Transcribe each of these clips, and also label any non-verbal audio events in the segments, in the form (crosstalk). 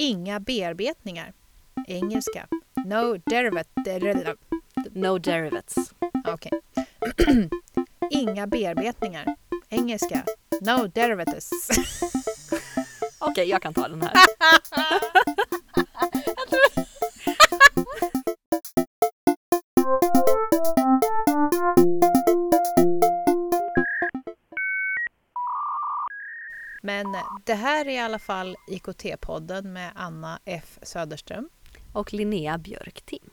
Inga bearbetningar. Engelska. No derivative. No derivates. Okej. (clears throat) Inga bearbetningar. Engelska. No derivatives. (laughs) Okej, jag kan ta den här. (laughs) Men det här är i alla fall IKT-podden med Anna F Söderström. Och Linnea Björk-Tim.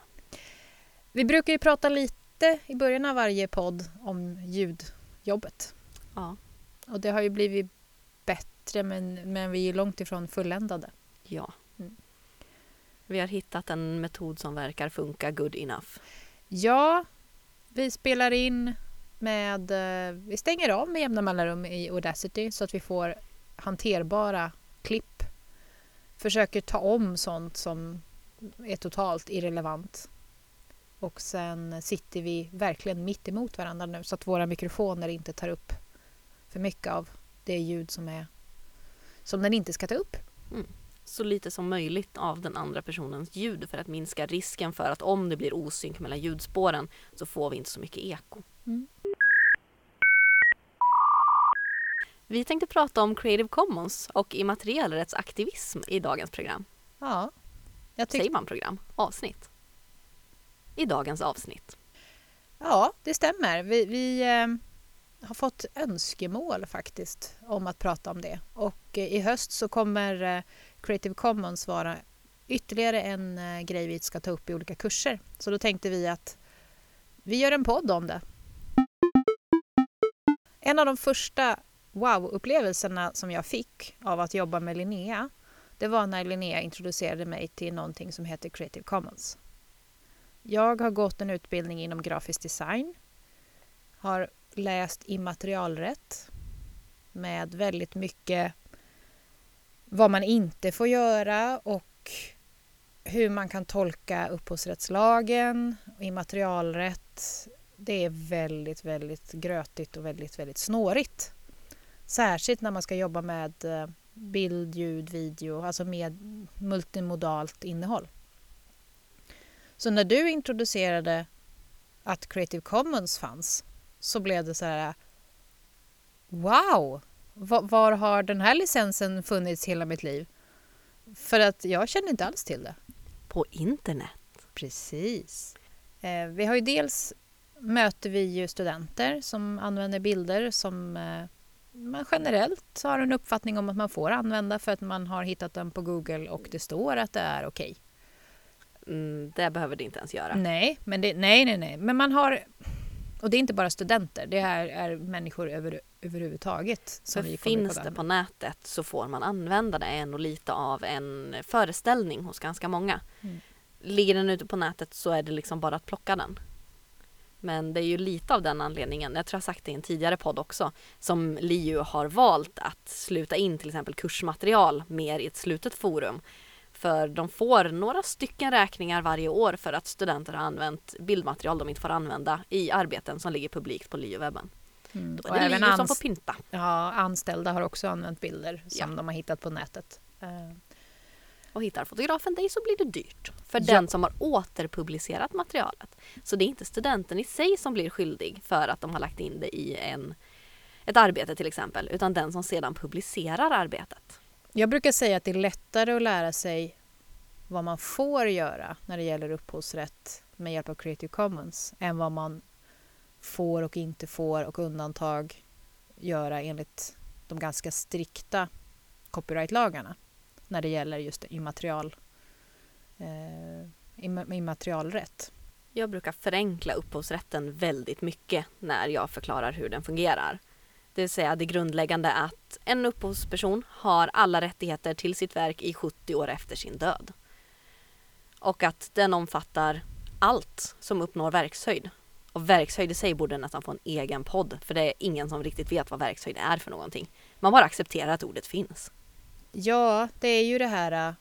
Vi brukar ju prata lite i början av varje podd om ljudjobbet. Ja. Och det har ju blivit bättre men, men vi är långt ifrån fulländade. Ja. Mm. Vi har hittat en metod som verkar funka good enough. Ja, vi spelar in med... eh, Vi stänger av med jämna mellanrum i Audacity så att vi får hanterbara klipp. Försöker ta om sånt som är totalt irrelevant. Och sen sitter vi verkligen mitt emot varandra nu så att våra mikrofoner inte tar upp för mycket av det ljud som är som den inte ska ta upp. Så lite som möjligt av den andra personens ljud för att minska risken för att om det blir osynk mellan ljudspåren så får vi inte så mycket eko. Mm. Vi tänkte prata om Creative Commons och immaterialrättsaktivism i dagens program. Ja, jag tycker Säger man program? Avsnitt? I dagens avsnitt. Ja, det stämmer. Vi, vi eh, har fått önskemål faktiskt om att prata om det. Och eh, i höst så kommer eh, Creative Commons vara ytterligare en eh, grej vi ska ta upp i olika kurser. Så då tänkte vi att vi gör en podd om det. En av de första wow-upplevelserna som jag fick av att jobba med Linnea det var när Linnea introducerade mig till någonting som heter Creative Commons. Jag har gått en utbildning inom grafisk design. Har läst immaterialrätt med väldigt mycket vad man inte får göra och hur man kan tolka upphovsrättslagen och immaterialrätt. Det är väldigt, väldigt grötigt och väldigt, väldigt snårigt. Särskilt när man ska jobba med eh, bild, ljud, video, alltså med multimodalt innehåll. Så när du introducerade att Creative Commons fanns så blev det så här Wow! Va- Var har den här licensen funnits hela mitt liv? För att jag kände inte alls till det. På internet. Precis. Eh, vi har ju dels möter vi ju studenter som använder bilder som eh, man generellt har en uppfattning om att man får använda för att man har hittat den på Google och det står att det är okej. Mm, det behöver det inte ens göra. Nej, men det, nej, nej, nej. Men man har... Och det är inte bara studenter, det här är människor över, överhuvudtaget. Som För vi finns på det på nätet så får man använda det en och lite av en föreställning hos ganska många. Mm. Ligger den ute på nätet så är det liksom bara att plocka den. Men det är ju lite av den anledningen, jag tror jag sagt det i en tidigare podd också, som LiU har valt att sluta in till exempel kursmaterial mer i ett slutet forum. För de får några stycken räkningar varje år för att studenter har använt bildmaterial de inte får använda i arbeten som ligger publikt på LiU-webben. Mm. Då är det LiU som får pynta. ja, anställda har också använt bilder som Ja. de har hittat på nätet. Och hittar fotografen dig så blir det dyrt för Ja. den som har återpublicerat materialet. Så det är inte studenten i sig som blir skyldig för att de har lagt in det i en, ett arbete till exempel, utan den som sedan publicerar arbetet. Jag brukar säga att det är lättare att lära sig vad man får göra när det gäller upphovsrätt med hjälp av Creative Commons än vad man får och inte får och undantag göra enligt de ganska strikta copyrightlagarna när det gäller just immaterial, eh, immaterialrätt. Jag brukar förenkla upphovsrätten väldigt mycket när jag förklarar hur den fungerar. Det vill säga det grundläggande att en upphovsperson har alla rättigheter till sitt verk i 70 år efter sin död. Och att den omfattar allt som uppnår verkshöjd. Och verkshöjd i sig borde nästan få en egen podd för det är ingen som riktigt vet vad verkshöjd är för någonting. Man bara accepterar att ordet finns. Ja, det är ju det här... Eh,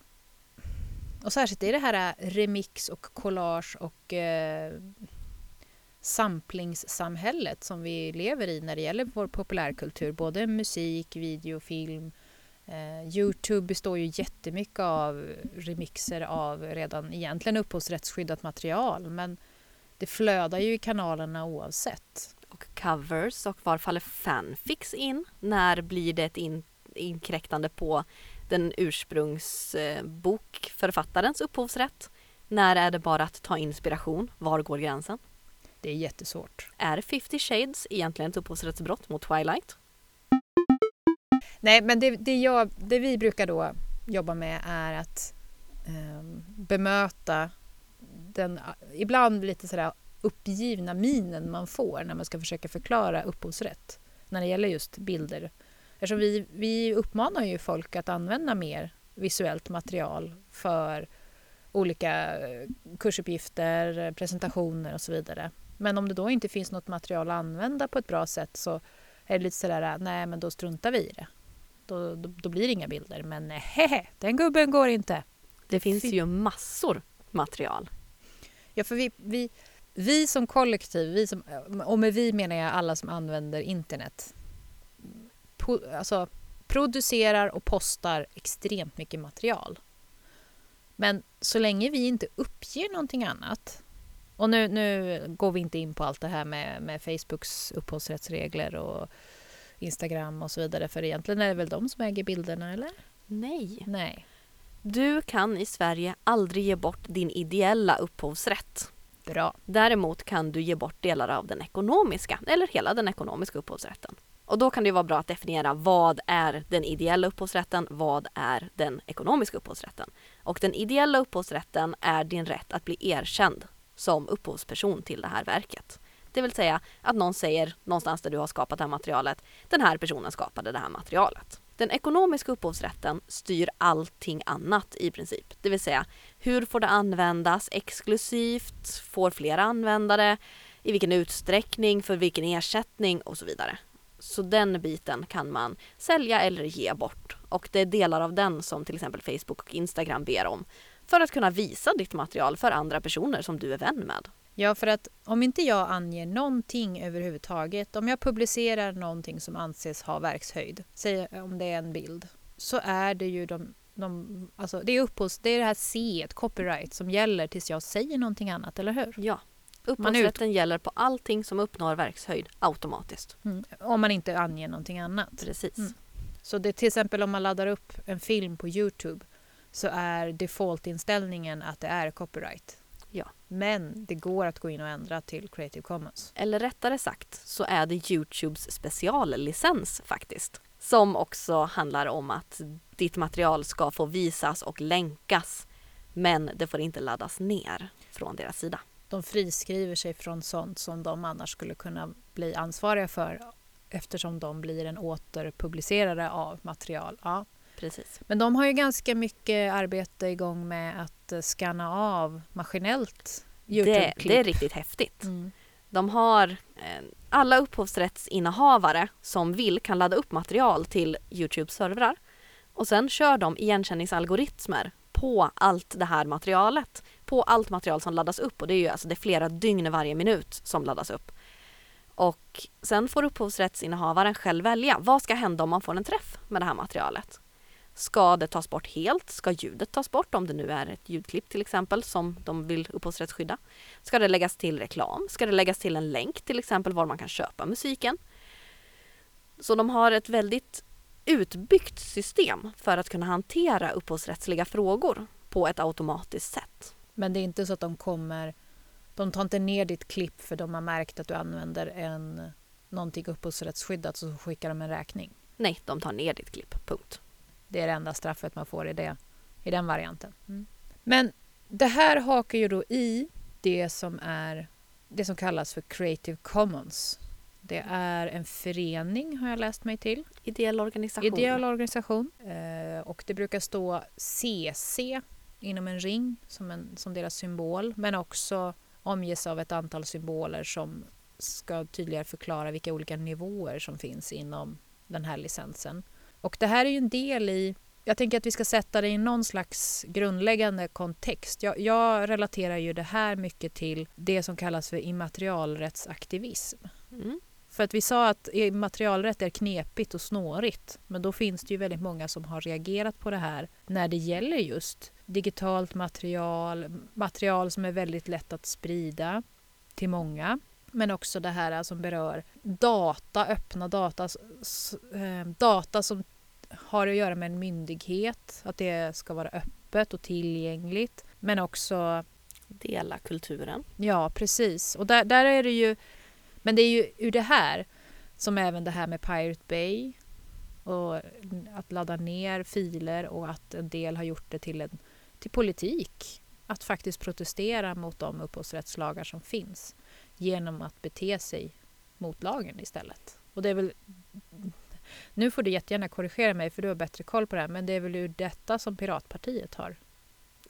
och särskilt är det här eh, remix och collage och eh, samplingssamhället som vi lever i när det gäller vår populärkultur. Både musik, video, film, Eh, Youtube består ju jättemycket av remixer av redan egentligen upphovsrättsskyddat material men det flödar ju i kanalerna oavsett. Och covers och var faller fanfics in? När blir det ett in inkräktande på den ursprungsbokförfattarens upphovsrätt? När är det bara att ta inspiration? Var går gränsen? Det är jättesvårt. Är 50 shades egentligen ett upphovsrättsbrott mot Twilight? Nej, men det, det, jag, det vi brukar då jobba med är att eh, bemöta den ibland lite sådär uppgivna minen man får när man ska försöka förklara upphovsrätt när det gäller just bilder. Eftersom vi, vi uppmanar ju folk att använda mer visuellt material för olika eh, kursuppgifter, presentationer och så vidare. Men om det då inte finns något material att använda på ett bra sätt så är det lite sådär, nej men då struntar vi i det. Då, då, då blir det inga bilder. Men (laughs) hehe, den gubben går inte. Det finns ju massor material. Ja, för vi, vi, vi som kollektiv, vi som, och med vi menar jag alla som använder internet, alltså, producerar och postar extremt mycket material. Men så länge vi inte uppger någonting annat och nu, nu går vi inte in på allt det här med, med Facebooks upphovsrättsregler och Instagram och så vidare för egentligen är det väl de som äger bilderna eller? Nej. Nej. Du kan i Sverige aldrig ge bort din ideella upphovsrätt. Bra. Däremot kan du ge bort delar av den ekonomiska eller hela den ekonomiska upphovsrätten. Och då kan det vara bra att definiera vad är den ideella upphovsrätten, vad är den ekonomiska upphovsrätten. Och den ideella upphovsrätten är din rätt att bli erkänd som upphovsperson till det här verket. Det vill säga att någon säger någonstans där du har skapat det här materialet, den här personen skapade det här materialet. Den ekonomiska upphovsrätten styr allting annat i princip. Det vill säga, hur får det användas exklusivt? Får fler användare? I vilken utsträckning? För vilken ersättning? Och så vidare. Så den biten kan man sälja eller ge bort. Och det är delar av den som till exempel Facebook och Instagram ber om för att kunna visa ditt material för andra personer som du är vän med. Ja, för att om inte jag anger någonting överhuvudtaget, om jag publicerar någonting som anses ha verkshöjd, säg om det är en bild, så är det ju de, de alltså det är upphovs, det är det här C, copyright, som gäller tills jag säger någonting annat, eller hur? Ja. Upphovsrätten gäller på allting som uppnår verkshöjd automatiskt. Mm, om man inte anger någonting annat. Precis. Mm. Så det till exempel om man laddar upp en film på Youtube så är defaultinställningen att det är copyright. Ja. Men det går att gå in och ändra till Creative Commons. Eller rättare sagt så är det Youtubes speciallicens faktiskt. Som också handlar om att ditt material ska få visas och länkas. Men det får inte laddas ner från deras sida. De friskriver sig från sånt som de annars skulle kunna bli ansvariga för eftersom de blir en återpublicerare av material. Ja, Precis. Men de har ju ganska mycket arbete igång med att eh, scanna av maskinellt det, det är riktigt häftigt. Mm. De har eh, alla upphovsrättsinnehavare som vill kan ladda upp material till Youtubes servrar och sen kör de igenkänningsalgoritmer på allt det här materialet. På allt material som laddas upp och det är ju alltså det är flera dygn varje minut som laddas upp. Och sen får upphovsrättsinnehavaren själv välja. Vad ska hända om man får en träff med det här materialet? Ska det tas bort helt? Ska ljudet tas bort om det nu är ett ljudklipp till exempel som de vill upphovsrättsskydda? Ska det läggas till reklam? Ska det läggas till en länk till exempel var man kan köpa musiken? Så de har ett väldigt utbyggt system för att kunna hantera upphovsrättsliga frågor på ett automatiskt sätt. Men det är inte så att de kommer de tar inte ner ditt klipp för de har märkt att du använder en, någonting upphovsrättsskyddat så skickar de en räkning? Nej, de tar ner ditt klipp. Punkt. Det är det enda straffet man får i, det, i den varianten. Mm. Men det här hakar ju då i det som är det som kallas för Creative Commons. Det är en förening har jag läst mig till. Ideell organisation. Ideell organisation. Eh, och det brukar stå CC inom en ring som, en, som deras symbol men också omges av ett antal symboler som ska tydligare förklara vilka olika nivåer som finns inom den här licensen. Och det här är ju en del i jag tänker att vi ska sätta det i någon slags grundläggande kontext. Jag, jag, relaterar ju det här mycket till det som kallas för immaterialrättsaktivism. Mm. För att vi sa att materialrätt är knepigt och snårigt. Men då finns det ju väldigt många som har reagerat på det här när det gäller just digitalt material, material som är väldigt lätt att sprida till många. Men också det här som berör data, öppna data, eh, data som har att göra med en myndighet, att det ska vara öppet och tillgängligt. Men också dela kulturen. Ja, precis. Och där, där är det ju... Men det är ju ur det här som även det här med Pirate Bay och att ladda ner filer och att en del har gjort det till, en, till politik. Att faktiskt protestera mot de upphovsrättslagar som finns genom att bete sig mot lagen istället. Och det är väl... Nu får du jättegärna korrigera mig för du har bättre koll på det här men det är väl ur detta som Piratpartiet har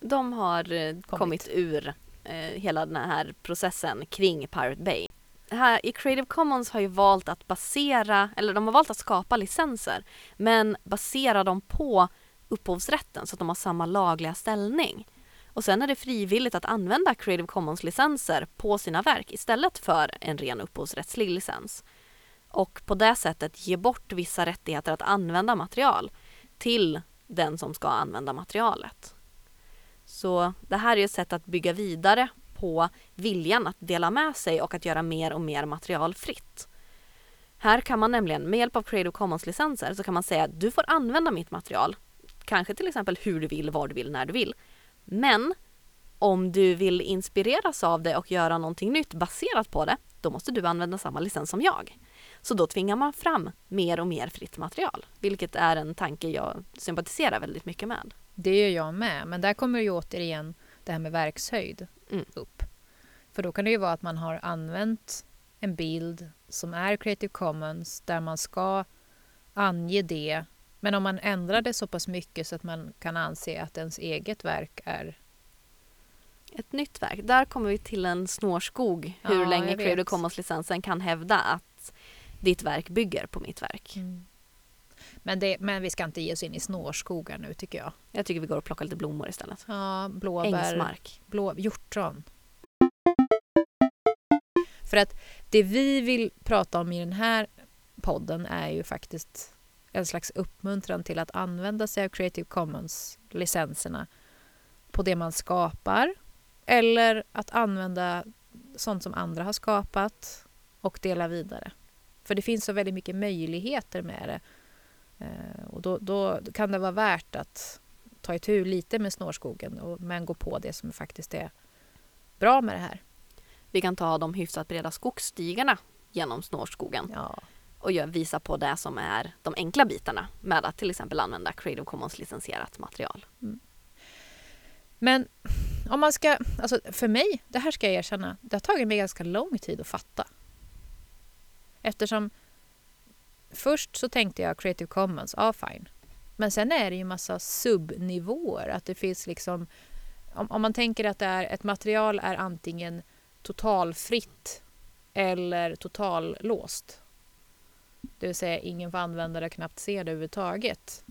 de har eh, kommit, kommit ur eh, hela den här processen kring Pirate Bay. Här i Creative Commons har ju valt att basera, eller de har valt att skapa licenser, men basera dem på upphovsrätten så att de har samma lagliga ställning. Och sen är det frivilligt att använda Creative Commons-licenser på sina verk istället för en ren upphovsrättslig licens. Och på det sättet ge bort vissa rättigheter att använda material till den som ska använda materialet. Så det här är ett sätt att bygga vidare på viljan att dela med sig och att göra mer och mer material fritt. Här kan man nämligen med hjälp av Creative Commons-licenser så kan man säga att du får använda mitt material. Kanske till exempel hur du vill, var du vill, när du vill. Men om du vill inspireras av det och göra någonting nytt baserat på det, då måste du använda samma licens som jag. Så då tvingar man fram mer och mer fritt material, vilket är en tanke jag sympatiserar väldigt mycket med. Det gör jag med, men där kommer ju återigen det här med verkshöjd mm. upp. För då kan det ju vara att man har använt en bild som är Creative Commons där man ska ange det. Men om man ändrar det så pass mycket så att man kan anse att ens eget verk är ett nytt verk. Där kommer vi till en snårskog hur ja, länge Creative Commons-licensen kan hävda att ditt verk bygger på mitt verk. Mm. Men, det, men vi ska inte ge oss in i snårskogar nu tycker jag. Jag tycker vi går och plockar lite blommor istället. Ja, blåbär. Ängsmark. Blå, hjortron. För att det vi vill prata om i den här podden är ju faktiskt en slags uppmuntran till att använda sig av Creative Commons-licenserna på det man skapar eller att använda sånt som andra har skapat och dela vidare. För det finns så väldigt mycket möjligheter med det. Eh, och då, då, kan det vara värt att ta itu lite med snårskogen och, men gå på det som faktiskt är bra med det här. Vi kan ta de hyfsat breda skogsstigarna genom snårskogen ja och visa på det som är de enkla bitarna med att till exempel använda Creative Commons licensierat material. Mm. Men om man ska, alltså för mig, det här ska jag erkänna, det har tagit mig ganska lång tid att fatta. Eftersom först så tänkte jag Creative Commons, ja fine. Men sen är det ju massa subnivåer, att det finns liksom om, om man tänker att det är, ett material är antingen totalfritt eller totallåst. Det vill säga ingen får använda det, knappt se det överhuvudtaget.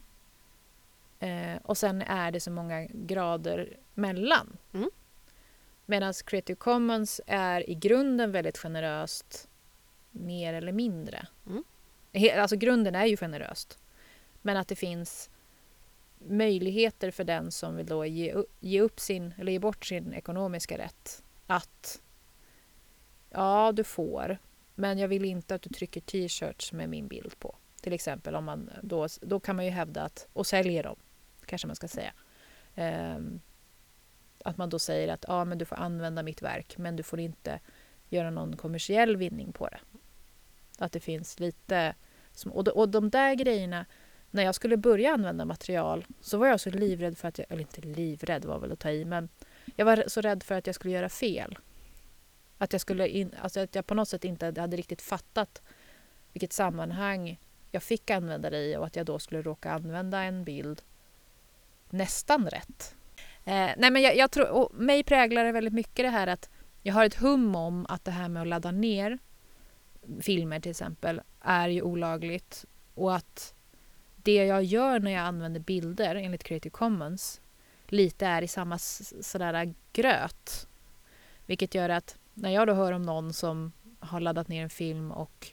Eh, och sen är det så många grader mellan. Mm. Medan Creative Commons är i grunden väldigt generöst mer eller mindre. Mm. Alltså grunden är ju generöst. Men att det finns möjligheter för den som vill då ge, ge upp sin, eller ge bort sin ekonomiska rätt att ja, du får, men jag vill inte att du trycker t-shirts med min bild på. Till exempel, om man då, då kan man ju hävda att, och säljer dem, kanske man ska säga. Um, att man då säger att ja, men du får använda mitt verk, men du får inte göra någon kommersiell vinning på det. Att det finns lite... Och de, och de där grejerna, när jag skulle börja använda material så var jag så livrädd för att jag... Eller inte livrädd var väl att ta i, men jag var så rädd för att jag skulle göra fel. Att jag, skulle in, alltså att jag på något sätt inte hade riktigt fattat vilket sammanhang jag fick använda det i och att jag då skulle råka använda en bild nästan rätt. Eh, nej men jag, jag tror, och mig präglar det väldigt mycket det här att jag har ett hum om att det här med att ladda ner filmer till exempel är ju olagligt och att det jag gör när jag använder bilder enligt Creative Commons lite är i samma sådär gröt. Vilket gör att när jag då hör om någon som har laddat ner en film och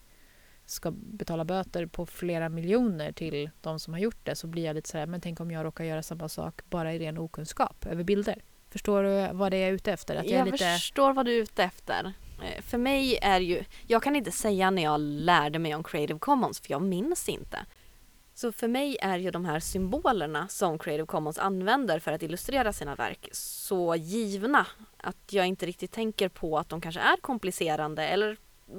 ska betala böter på flera miljoner till de som har gjort det så blir jag lite sådär, men tänk om jag råkar göra samma sak bara i ren okunskap över bilder. Förstår du vad det är ute efter? Att jag, jag lite... förstår vad du är ute efter. Eh, för mig är ju, jag kan inte säga när jag lärde mig om Creative Commons för jag minns inte. Så för mig är ju de här symbolerna som Creative Commons använder för att illustrera sina verk så givna att jag inte riktigt tänker på att de kanske är komplicerande eller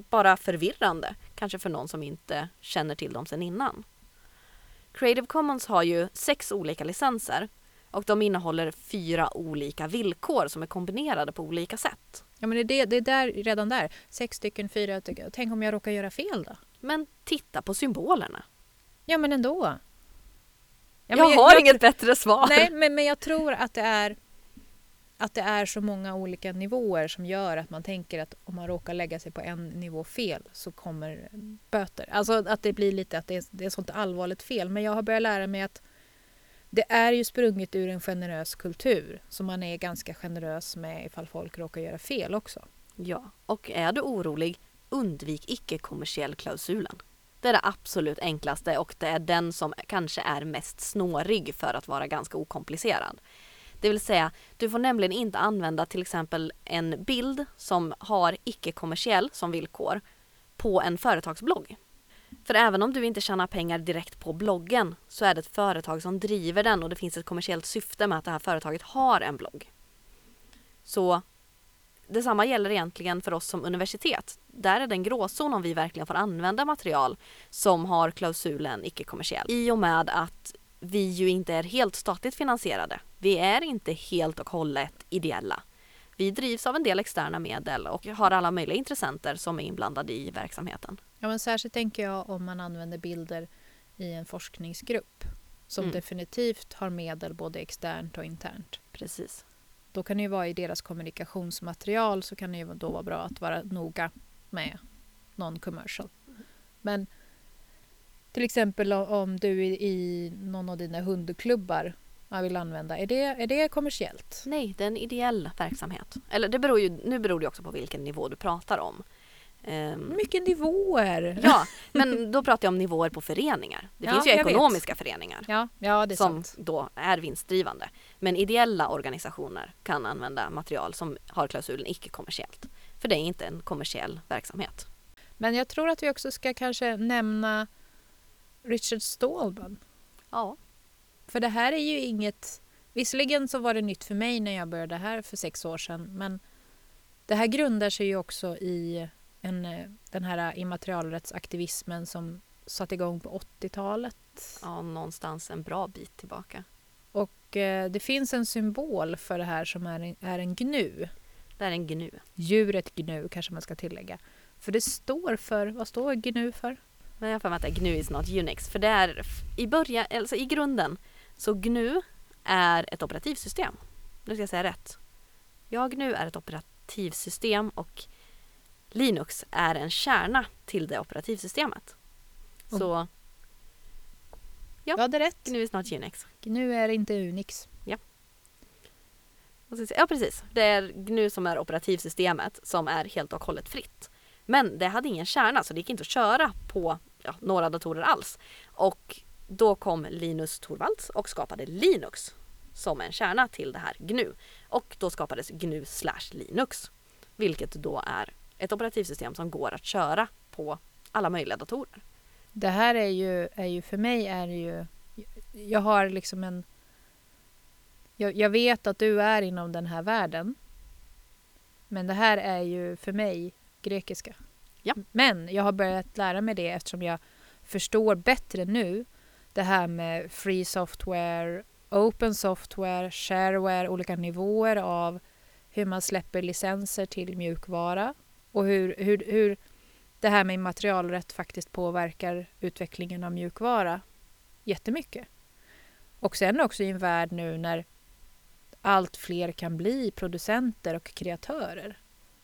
bara förvirrande, kanske för någon som inte känner till dem sedan innan. Creative Commons har ju sex olika licenser och de innehåller fyra olika villkor som är kombinerade på olika sätt. Ja men det är, det är där, redan där. Sex stycken, fyra. Tänk om jag råkar göra fel då? Men titta på symbolerna. Ja men ändå. Ja, jag, jag har jag, inget bättre svar. Nej men, men jag tror att det är att det är så många olika nivåer som gör att man tänker att om man råkar lägga sig på en nivå fel så kommer böter. Alltså att det blir lite att det är, det är sånt allvarligt fel. Men jag har börjat lära mig att det är ju sprunget ur en generös kultur som man är ganska generös med ifall folk råkar göra fel också. Ja, och är du orolig, undvik icke-kommersiell klausulen. Det är det absolut enklaste och det är den som kanske är mest snårig för att vara ganska okomplicerad. Det vill säga, du får nämligen inte använda till exempel en bild som har icke-kommersiell som villkor på en företagsblogg. För även om du inte tjänar pengar direkt på bloggen så är det ett företag som driver den och det finns ett kommersiellt syfte med att det här företaget har en blogg. Så detsamma gäller egentligen för oss som universitet. Där är det en gråzon om vi verkligen får använda material som har klausulen icke-kommersiell. I och med att vi ju inte är helt statligt finansierade. Vi är inte helt och hållet ideella. Vi drivs av en del externa medel och har alla möjliga intressenter som är inblandade i verksamheten. Ja, men särskilt tänker jag om man använder bilder i en forskningsgrupp som mm. definitivt har medel både externt och internt. Precis. Då kan det ju vara i deras kommunikationsmaterial så kan det ju då vara bra att vara noga med non-commercial. Men till exempel om du i någon av dina hundklubbar vill använda, är det, är det kommersiellt? Nej, det är en ideell verksamhet. Eller det beror ju, nu beror det också på vilken nivå du pratar om. Um, Mycket nivåer! (laughs) Ja, (laughs) men då pratar jag om nivåer på föreningar. Det ja, finns ju ekonomiska föreningar ja, ja, som sant. då är vinstdrivande. Men ideella organisationer kan använda material som har klausulen icke-kommersiellt. För det är inte en kommersiell verksamhet. Men jag tror att vi också ska kanske nämna Richard Stallman. Ja. För det här är ju inget... Visserligen så var det nytt för mig när jag började här för sex år sedan men det här grundar sig ju också i en, eh, den här immaterialrättsaktivismen som satte igång på 80-talet. Ja, någonstans en bra bit tillbaka. Och eh, det finns en symbol för det här som är en, är en gnu. Det är en gnu. Djuret gnu kanske man ska tillägga. För det står för, vad står gnu för? Men jag har för mig att det är GNU is not Unix. För det är i början, alltså i grunden, så GNU är ett operativsystem. Nu ska jag säga rätt. Ja, GNU är ett operativsystem och Linux är en kärna till det operativsystemet. Mm. Så ja, det är rätt. GNU is not Unix. GNU är inte Unix. Ja. Ja, precis. Det är GNU som är operativsystemet som är helt och hållet fritt. Men det hade ingen kärna så det gick inte att köra på ja, några datorer alls. Och då kom Linus Torvalds och skapade Linux som en kärna till det här GNU. Och då skapades GNU slash Linux. Vilket då är ett operativsystem som går att köra på alla möjliga datorer. Det här är ju, är ju för mig är ju... Jag har liksom en... Jag, jag vet att du är inom den här världen. Men det här är ju för mig grekiska. Ja. Men jag har börjat lära mig det eftersom jag förstår bättre nu det här med free software, open software, shareware, olika nivåer av hur man släpper licenser till mjukvara och hur, hur, hur det här med immaterialrätt faktiskt påverkar utvecklingen av mjukvara jättemycket. Och sen också i en värld nu när allt fler kan bli producenter och kreatörer.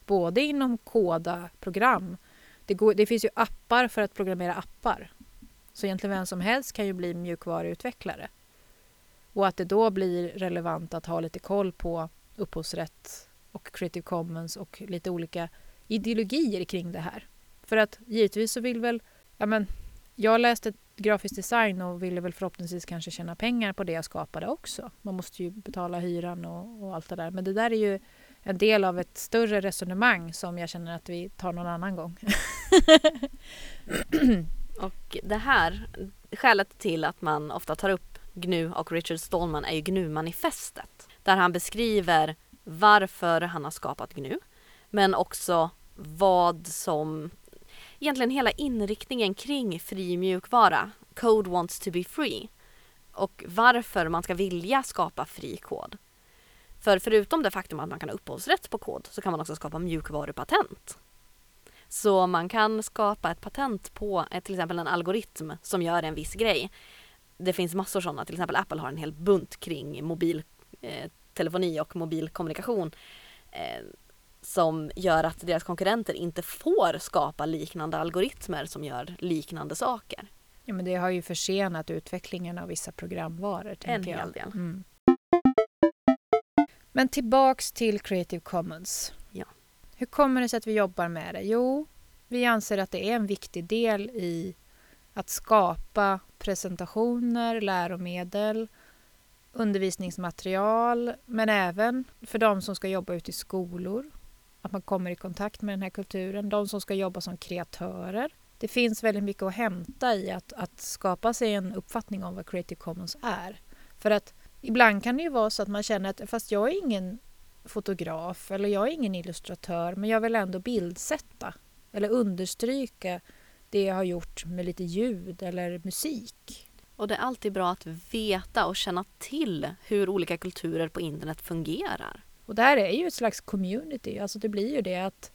Både inom koda program. Det, går, det finns ju appar för att programmera appar. Så egentligen vem som helst kan ju bli mjukvaruutvecklare. Och att det då blir relevant att ha lite koll på upphovsrätt och Creative Commons och lite olika ideologier kring det här. För att givetvis så vill väl ja men, jag läste grafisk design och ville väl förhoppningsvis kanske tjäna pengar på det jag skapade också. Man måste ju betala hyran och, och allt det där. Men det där är ju en del av ett större resonemang som jag känner att vi tar någon annan gång. (clears throat) och det här, skälet till att man ofta tar upp GNU och Richard Stallman är ju GNU-manifestet. Där han beskriver varför han har skapat GNU. Men också vad som egentligen hela inriktningen kring fri mjukvara, Code wants to be free, och varför man ska vilja skapa fri kod. För förutom det faktum att man kan ha upphovsrätt på kod så kan man också skapa mjukvarupatent. Så man kan skapa ett patent på eh, till exempel en algoritm som gör en viss grej. Det finns massor sådana, till exempel Apple har en hel bunt kring mobiltelefoni eh, och mobilkommunikation eh, som gör att deras konkurrenter inte får skapa liknande algoritmer som gör liknande saker. Ja, men det har ju försenat utvecklingen av vissa programvaror. En hel del. Mm. Men tillbaks till Creative Commons. Ja. Hur kommer det sig att vi jobbar med det? Jo, vi anser att det är en viktig del i att skapa presentationer, läromedel, undervisningsmaterial, men även för de som ska jobba ute i skolor, att man kommer i kontakt med den här kulturen, de som ska jobba som kreatörer. Det finns väldigt mycket att hämta i att, att skapa sig en uppfattning om vad Creative Commons är. För att ibland kan det ju vara så att man känner att fast jag är ingen fotograf eller jag är ingen illustratör men jag vill ändå bildsätta eller understryka det jag har gjort med lite ljud eller musik. Och det är alltid bra att veta och känna till hur olika kulturer på internet fungerar. Och det här är ju ett slags community, alltså det blir ju det att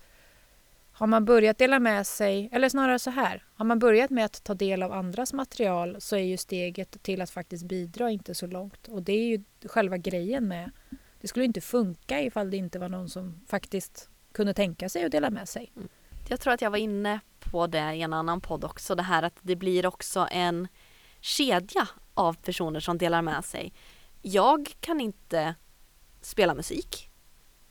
har man börjat dela med sig, eller snarare så här, har man börjat med att ta del av andras material så är ju steget till att faktiskt bidra inte så långt. Och det är ju själva grejen med, det skulle inte funka ifall det inte var någon som faktiskt kunde tänka sig att dela med sig. Mm. Jag tror att jag var inne på det i en annan podd också, det här att det blir också en kedja av personer som delar med sig. Jag kan inte spela musik.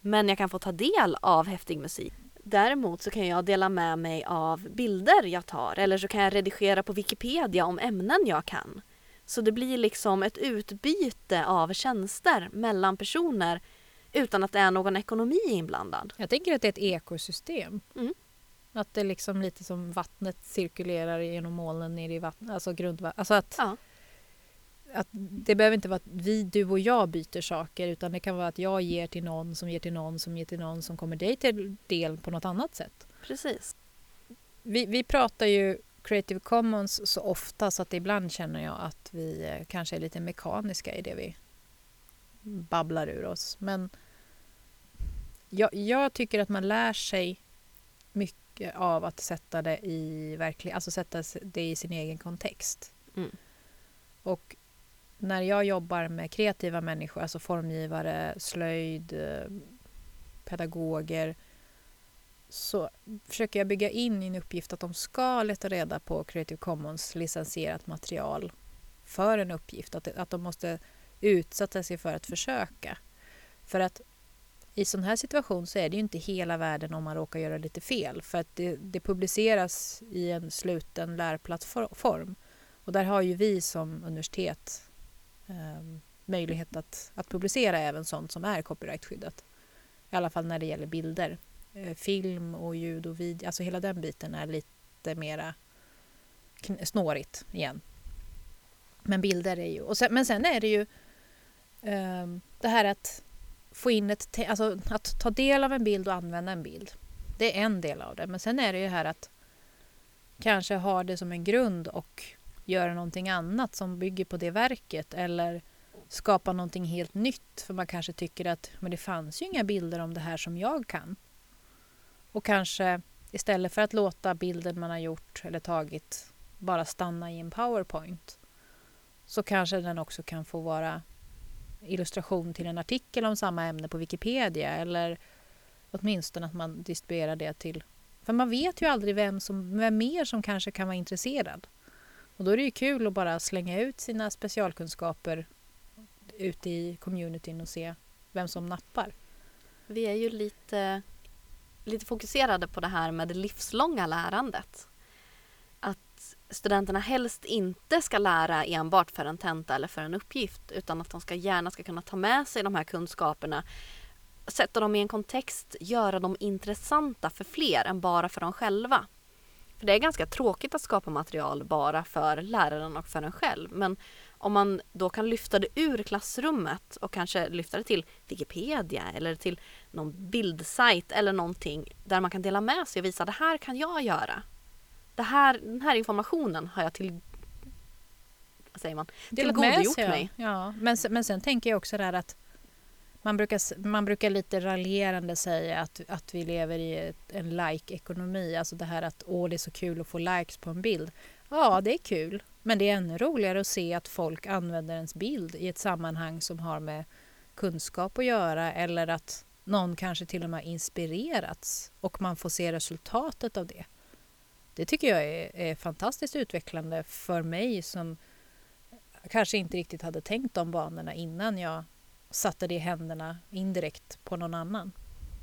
Men jag kan få ta del av häftig musik. Däremot så kan jag dela med mig av bilder jag tar eller så kan jag redigera på Wikipedia om ämnen jag kan. Så det blir liksom ett utbyte av tjänster mellan personer utan att det är någon ekonomi inblandad. Jag tänker att det är ett ekosystem. Mm. Att det är liksom lite som vattnet cirkulerar genom molnen ner i vattnet, alltså grundvattnet. Alltså att ja att det behöver inte vara att vi, du och jag byter saker utan det kan vara att jag ger till någon som ger till någon som ger till någon som kommer dig till del på något annat sätt. Precis. Vi, vi pratar ju Creative Commons så ofta så att ibland känner jag att vi eh, kanske är lite mekaniska i det vi babblar ur oss. Men jag, jag tycker att man lär sig mycket av att sätta det i verklig, alltså sätta det i sin egen kontext. Mm. Och när jag jobbar med kreativa människor, alltså formgivare, slöjd, eh, pedagoger, så försöker jag bygga in i en uppgift att de ska leta reda på Creative Commons licensierat material för en uppgift. Att, att de måste utsätta sig för att försöka. För att i sån här situation så är det ju inte hela världen om man råkar göra lite fel. För att det, det publiceras i en sluten lärplattform. Och där har ju vi som universitet eh, möjlighet att, att publicera även sånt som är copyrightskyddat. I alla fall när det gäller bilder. Eh, film och ljud och video, alltså hela den biten är lite mera snårigt igen. Men bilder är ju... Och sen, men sen är det ju eh, det här att få in ett... Alltså att ta del av en bild och använda en bild. Det är en del av det. Men sen är det ju här att kanske ha det som en grund och göra någonting annat som bygger på det verket eller skapa någonting helt nytt för man kanske tycker att men det fanns ju inga bilder om det här som jag kan. Och kanske istället för att låta bilden man har gjort eller tagit bara stanna i en powerpoint så kanske den också kan få vara illustration till en artikel om samma ämne på Wikipedia eller åtminstone att man distribuerar det till... För man vet ju aldrig vem, som, vem mer som kanske kan vara intresserad. Och då är det ju kul att bara slänga ut sina specialkunskaper ute i communityn och se vem som nappar. Vi är ju lite, lite fokuserade på det här med det livslånga lärandet. Att studenterna helst inte ska lära enbart för en tenta eller för en uppgift utan att de ska gärna ska kunna ta med sig de här kunskaperna sätta dem i en kontext, göra dem intressanta för fler än bara för dem själva. För Det är ganska tråkigt att skapa material bara för läraren och för en själv men om man då kan lyfta det ur klassrummet och kanske lyfta det till Wikipedia eller till någon bildsajt eller någonting där man kan dela med sig och visa det här kan jag göra. Det här, den här informationen har jag till vad säger man, tillgodogjort mig. Ja. Men, men sen tänker jag också där att man brukar, man brukar lite raljerande säga att, att vi lever i ett, en like-ekonomi. Alltså det här att åh, det är så kul att få likes på en bild. Ja, det är kul. Men det är ännu roligare att se att folk använder ens bild i ett sammanhang som har med kunskap att göra eller att någon kanske till och med inspirerats och man får se resultatet av det. Det tycker jag är, är fantastiskt utvecklande för mig som kanske inte riktigt hade tänkt de banorna innan jag satte det i händerna indirekt på någon annan.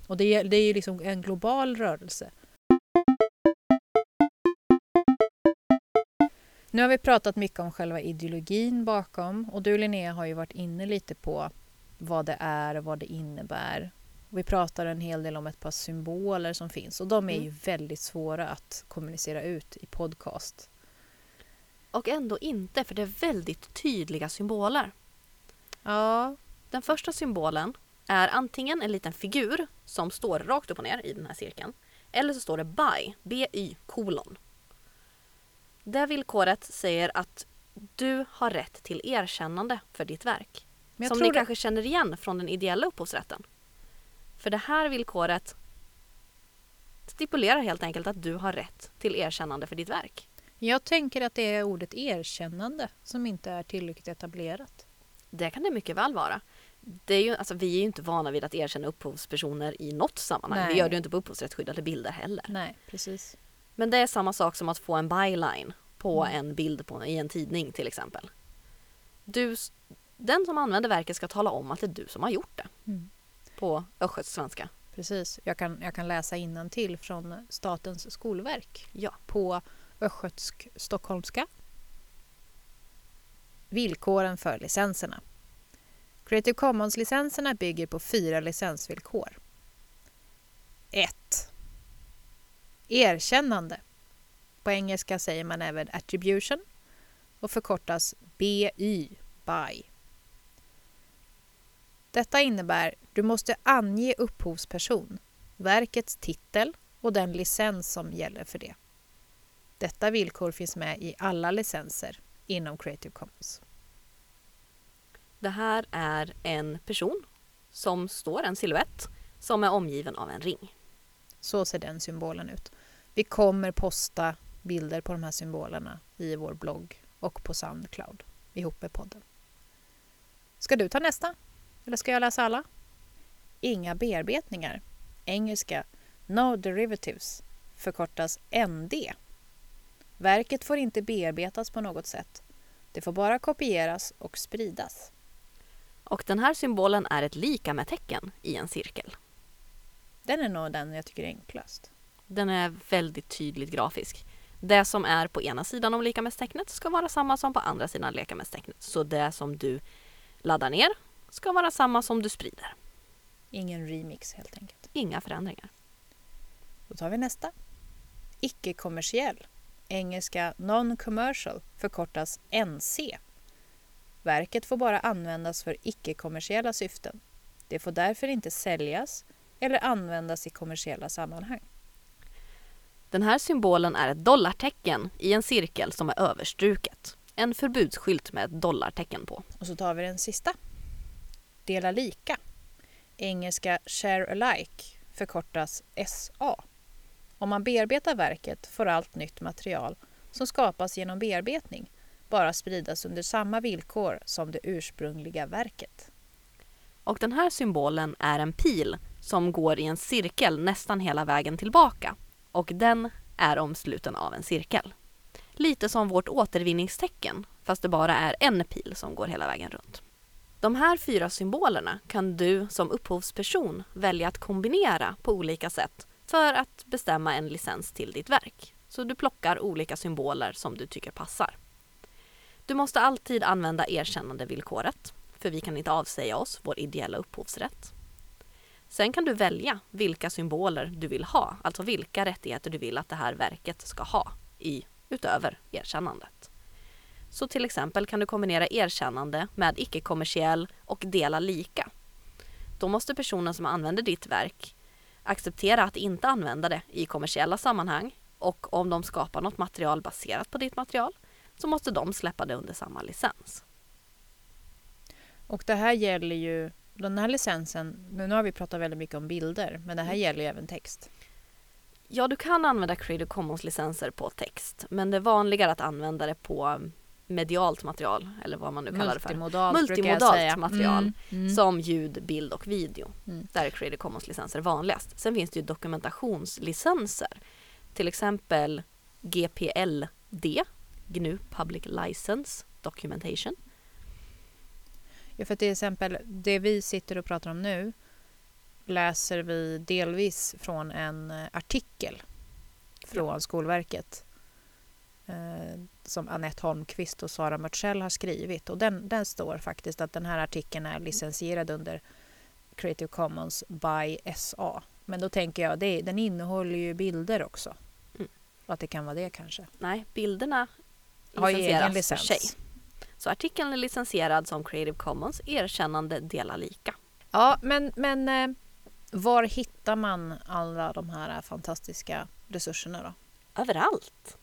Och det, det är ju liksom en global rörelse. Nu har vi pratat mycket om själva ideologin bakom och du Linnea har ju varit inne lite på vad det är och vad det innebär. Vi pratar en hel del om ett par symboler som finns och de är mm. ju väldigt svåra att kommunicera ut i podcast. Och ändå inte, för det är väldigt tydliga symboler. Ja. Den första symbolen är antingen en liten figur som står rakt upp och ner i den här cirkeln. Eller så står det by, by kolon. Det villkoret säger att du har rätt till erkännande för ditt verk. Som ni det... kanske känner igen från den ideella upphovsrätten. För det här villkoret stipulerar helt enkelt att du har rätt till erkännande för ditt verk. Jag tänker att det är ordet erkännande som inte är tillräckligt etablerat. Det kan det mycket väl vara. Det är ju, alltså, vi är ju inte vana vid att erkänna upphovspersoner i något sammanhang. Nej. Vi gör det ju inte på upphovsrättsskyddade bilder heller. Nej, precis. Men det är samma sak som att få en byline på mm. en bild på, i en tidning till exempel. Du, den som använder verket ska tala om att det är du som har gjort det. Mm. På östgötsk-svenska. Precis. Jag kan, jag kan läsa till från Statens skolverk. Ja. På östgötsk stockholmska. Villkoren för licenserna. Creative Commons-licenserna bygger på fyra licensvillkor. 1. Erkännande. På engelska säger man även attribution och förkortas BY, by. Detta innebär du måste ange upphovsperson, verkets titel och den licens som gäller för det. Detta villkor finns med i alla licenser inom Creative Commons. Det här är en person som står, en silhuett, som är omgiven av en ring. Så ser den symbolen ut. Vi kommer posta bilder på de här symbolerna i vår blogg och på Soundcloud ihop med podden. Ska du ta nästa? Eller ska jag läsa alla? Inga bearbetningar. Engelska No Derivatives förkortas ND. Verket får inte bearbetas på något sätt. Det får bara kopieras och spridas. Och den här symbolen är ett lika med tecken i en cirkel. Den är nog den jag tycker är enklast. Den är väldigt tydligt grafisk. Det som är på ena sidan om lika med-tecknet ska vara samma som på andra sidan lika med-tecknet. Så det som du laddar ner ska vara samma som du sprider. Ingen remix helt enkelt. Inga förändringar. Då tar vi nästa. Icke-kommersiell. Engelska non-commercial förkortas NC. Verket får bara användas för icke-kommersiella syften. Det får därför inte säljas eller användas i kommersiella sammanhang. Den här symbolen är ett dollartecken i en cirkel som är överstruket. En förbudsskylt med ett dollartecken på. Och så tar vi den sista. Dela lika. Engelska share alike förkortas SA. Om man bearbetar verket får allt nytt material som skapas genom bearbetning bara spridas under samma villkor som det ursprungliga verket. Och den här symbolen är en pil som går i en cirkel nästan hela vägen tillbaka och den är omsluten av en cirkel. Lite som vårt återvinningstecken fast det bara är en pil som går hela vägen runt. De här fyra symbolerna kan du som upphovsperson välja att kombinera på olika sätt för att bestämma en licens till ditt verk. Så du plockar olika symboler som du tycker passar. Du måste alltid använda erkännandevillkoret, för vi kan inte avsäga oss vår ideella upphovsrätt. Sen kan du välja vilka symboler du vill ha, alltså vilka rättigheter du vill att det här verket ska ha i, utöver erkännandet. Så till exempel kan du kombinera erkännande med icke-kommersiell och dela lika. Då måste personen som använder ditt verk acceptera att inte använda det i kommersiella sammanhang och om de skapar något material baserat på ditt material så måste de släppa det under samma licens. Och det här gäller ju, den här licensen, nu har vi pratat väldigt mycket om bilder, men det här mm. gäller ju även text. Ja, du kan använda Creative Commons-licenser på text, men det är vanligare att använda det på medialt material, eller vad man nu kallar det för. Multimodalt material, mm, mm. som ljud, bild och video. Mm. Där är Creative Commons-licenser vanligast. Sen finns det ju dokumentationslicenser. Till exempel GPLD, GNU Public License Documentation. Ja, för till exempel det vi sitter och pratar om nu läser vi delvis från en eh, artikel från ja. Skolverket eh, som Annette Holmqvist och Sara Mörtsell har skrivit. Och den, den står faktiskt att den här artikeln är licensierad under Creative Commons by SA. Men då tänker jag, det, den innehåller ju bilder också. Mm. Och att det kan vara det kanske. Nej, bilderna har egen licens. För sig. Så artikeln är licensierad som Creative Commons erkännande dela lika. Ja, men, men eh, var hittar man alla de här fantastiska resurserna då? Överallt.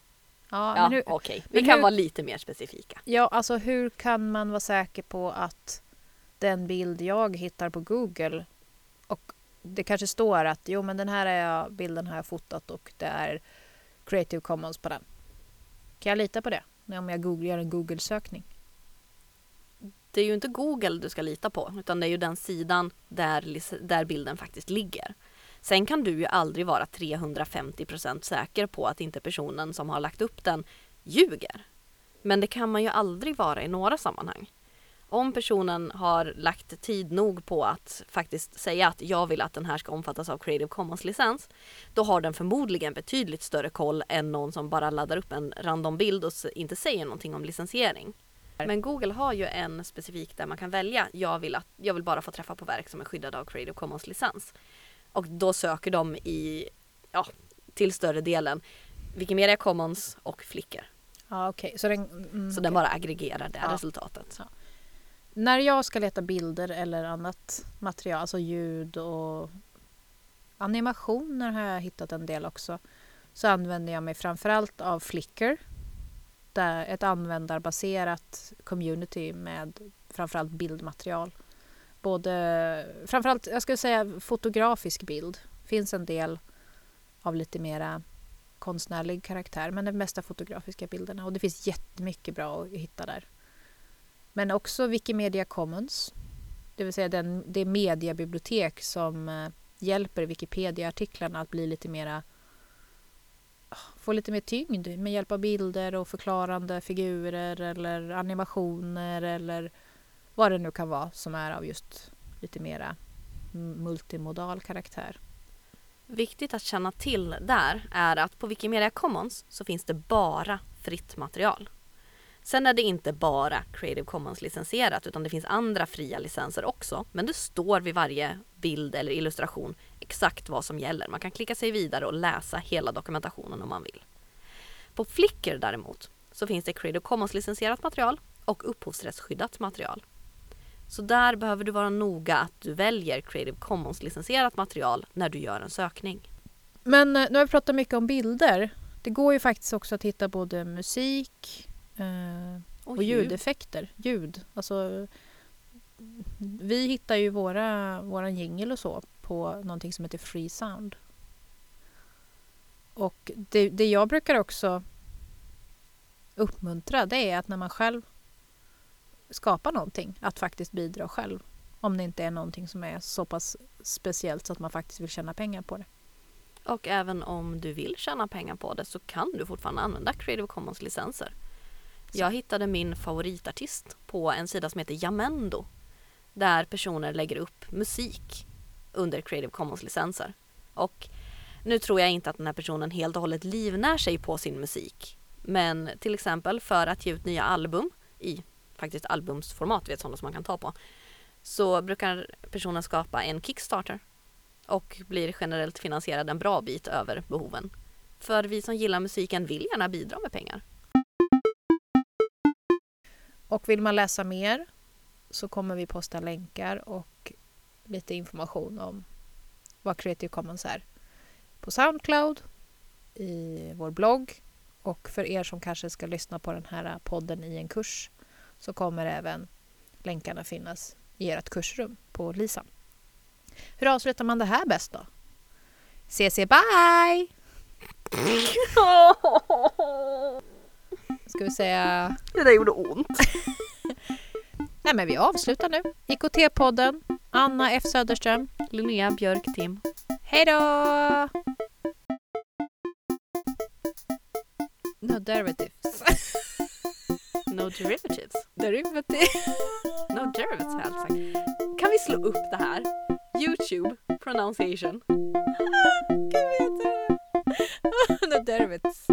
Ja, ja okej. Okay. Vi kan hur, vara lite mer specifika. Ja, alltså hur kan man vara säker på att den bild jag hittar på Google och det kanske står att jo men den här är jag, bilden har jag fotat och det är Creative Commons på den. Kan jag lita på det om jag googlar, gör en Google-sökning? Det är ju inte Google du ska lita på utan det är ju den sidan där, där bilden faktiskt ligger. Sen kan du ju aldrig vara 350% säker på att inte personen som har lagt upp den ljuger. Men det kan man ju aldrig vara i några sammanhang. Om personen har lagt tid nog på att faktiskt säga att jag vill att den här ska omfattas av Creative Commons-licens, då har den förmodligen betydligt större koll än någon som bara laddar upp en random bild och inte säger någonting om licensiering. Men Google har ju en specifik där man kan välja, jag vill, att, jag vill bara få träffa på verk som är skyddade av Creative Commons-licens. Och då söker de i, ja, till större delen Wikimedia Commons och Flickr. Ja, okay. Så, den, mm, så den bara aggregerar det ja. resultatet. Ja. När jag ska leta bilder eller annat material, alltså ljud och animationer har jag hittat en del också. Så använder jag mig framförallt av Flickr. Där ett användarbaserat community med framförallt bildmaterial både, framförallt jag skulle säga fotografisk bild. finns en del av lite mera konstnärlig karaktär men de mesta fotografiska bilderna och det finns jättemycket bra att hitta där. Men också Wikimedia Commons, det vill säga den, det mediabibliotek som eh, hjälper Wikipedia-artiklarna att bli lite mera få lite mer tyngd med hjälp av bilder och förklarande figurer eller animationer eller vad det nu kan vara som är av just lite mera multimodal karaktär. Viktigt att känna till där är att på Wikimedia Commons så finns det bara fritt material. Sen är det inte bara Creative Commons licensierat utan det finns andra fria licenser också. Men det står vid varje bild eller illustration exakt vad som gäller. Man kan klicka sig vidare och läsa hela dokumentationen om man vill. På Flickr däremot så finns det Creative Commons licensierat material och upphovsrättsskyddat material. Så där behöver du vara noga att du väljer Creative Commons licensierat material när du gör en sökning. Men eh, nu har vi pratat mycket om bilder. Det går ju faktiskt också att hitta både musik eh, och, och ljudeffekter. Ljud. Alltså, vi hittar ju våra, våran jingel och så på någonting som heter Free Sound. Och det, det jag brukar också uppmuntra det är att när man själv skapa någonting, att faktiskt bidra själv. Om det inte är någonting som är så pass speciellt så att man faktiskt vill tjäna pengar på det. Och även om du vill tjäna pengar på det så kan du fortfarande använda Creative Commons licenser. Så. Jag hittade min favoritartist på en sida som heter Jamendo. Där personer lägger upp musik under Creative Commons licenser. Och Nu tror jag inte att den här personen helt och hållet livnär sig på sin musik. Men till exempel för att ge ut nya album i faktiskt albumsformat, vet sådana som man kan ta på. Så brukar personen skapa en Kickstarter och blir generellt finansierad en bra bit över behoven. För vi som gillar musiken vill gärna bidra med pengar. Och vill man läsa mer så kommer vi posta länkar och lite information om vad Creative Commons är på Soundcloud, i vår blogg och för er som kanske ska lyssna på den här podden i en kurs så kommer även länkarna finnas i ert kursrum på Lisan. Hur avslutar man det här bäst då? CC bye! (laughs) Ska vi säga... Det där gjorde ont. (laughs) Nej men vi avslutar nu. IKT-podden, Anna F Söderström. Linnea Björk Tim. Hej då! No derivatives. (laughs) No derivatives. Derivative. No derivatives har jag sagt. Kan vi slå upp det här? Youtube pronunciation. (laughs) Gud vet det. No derivatives.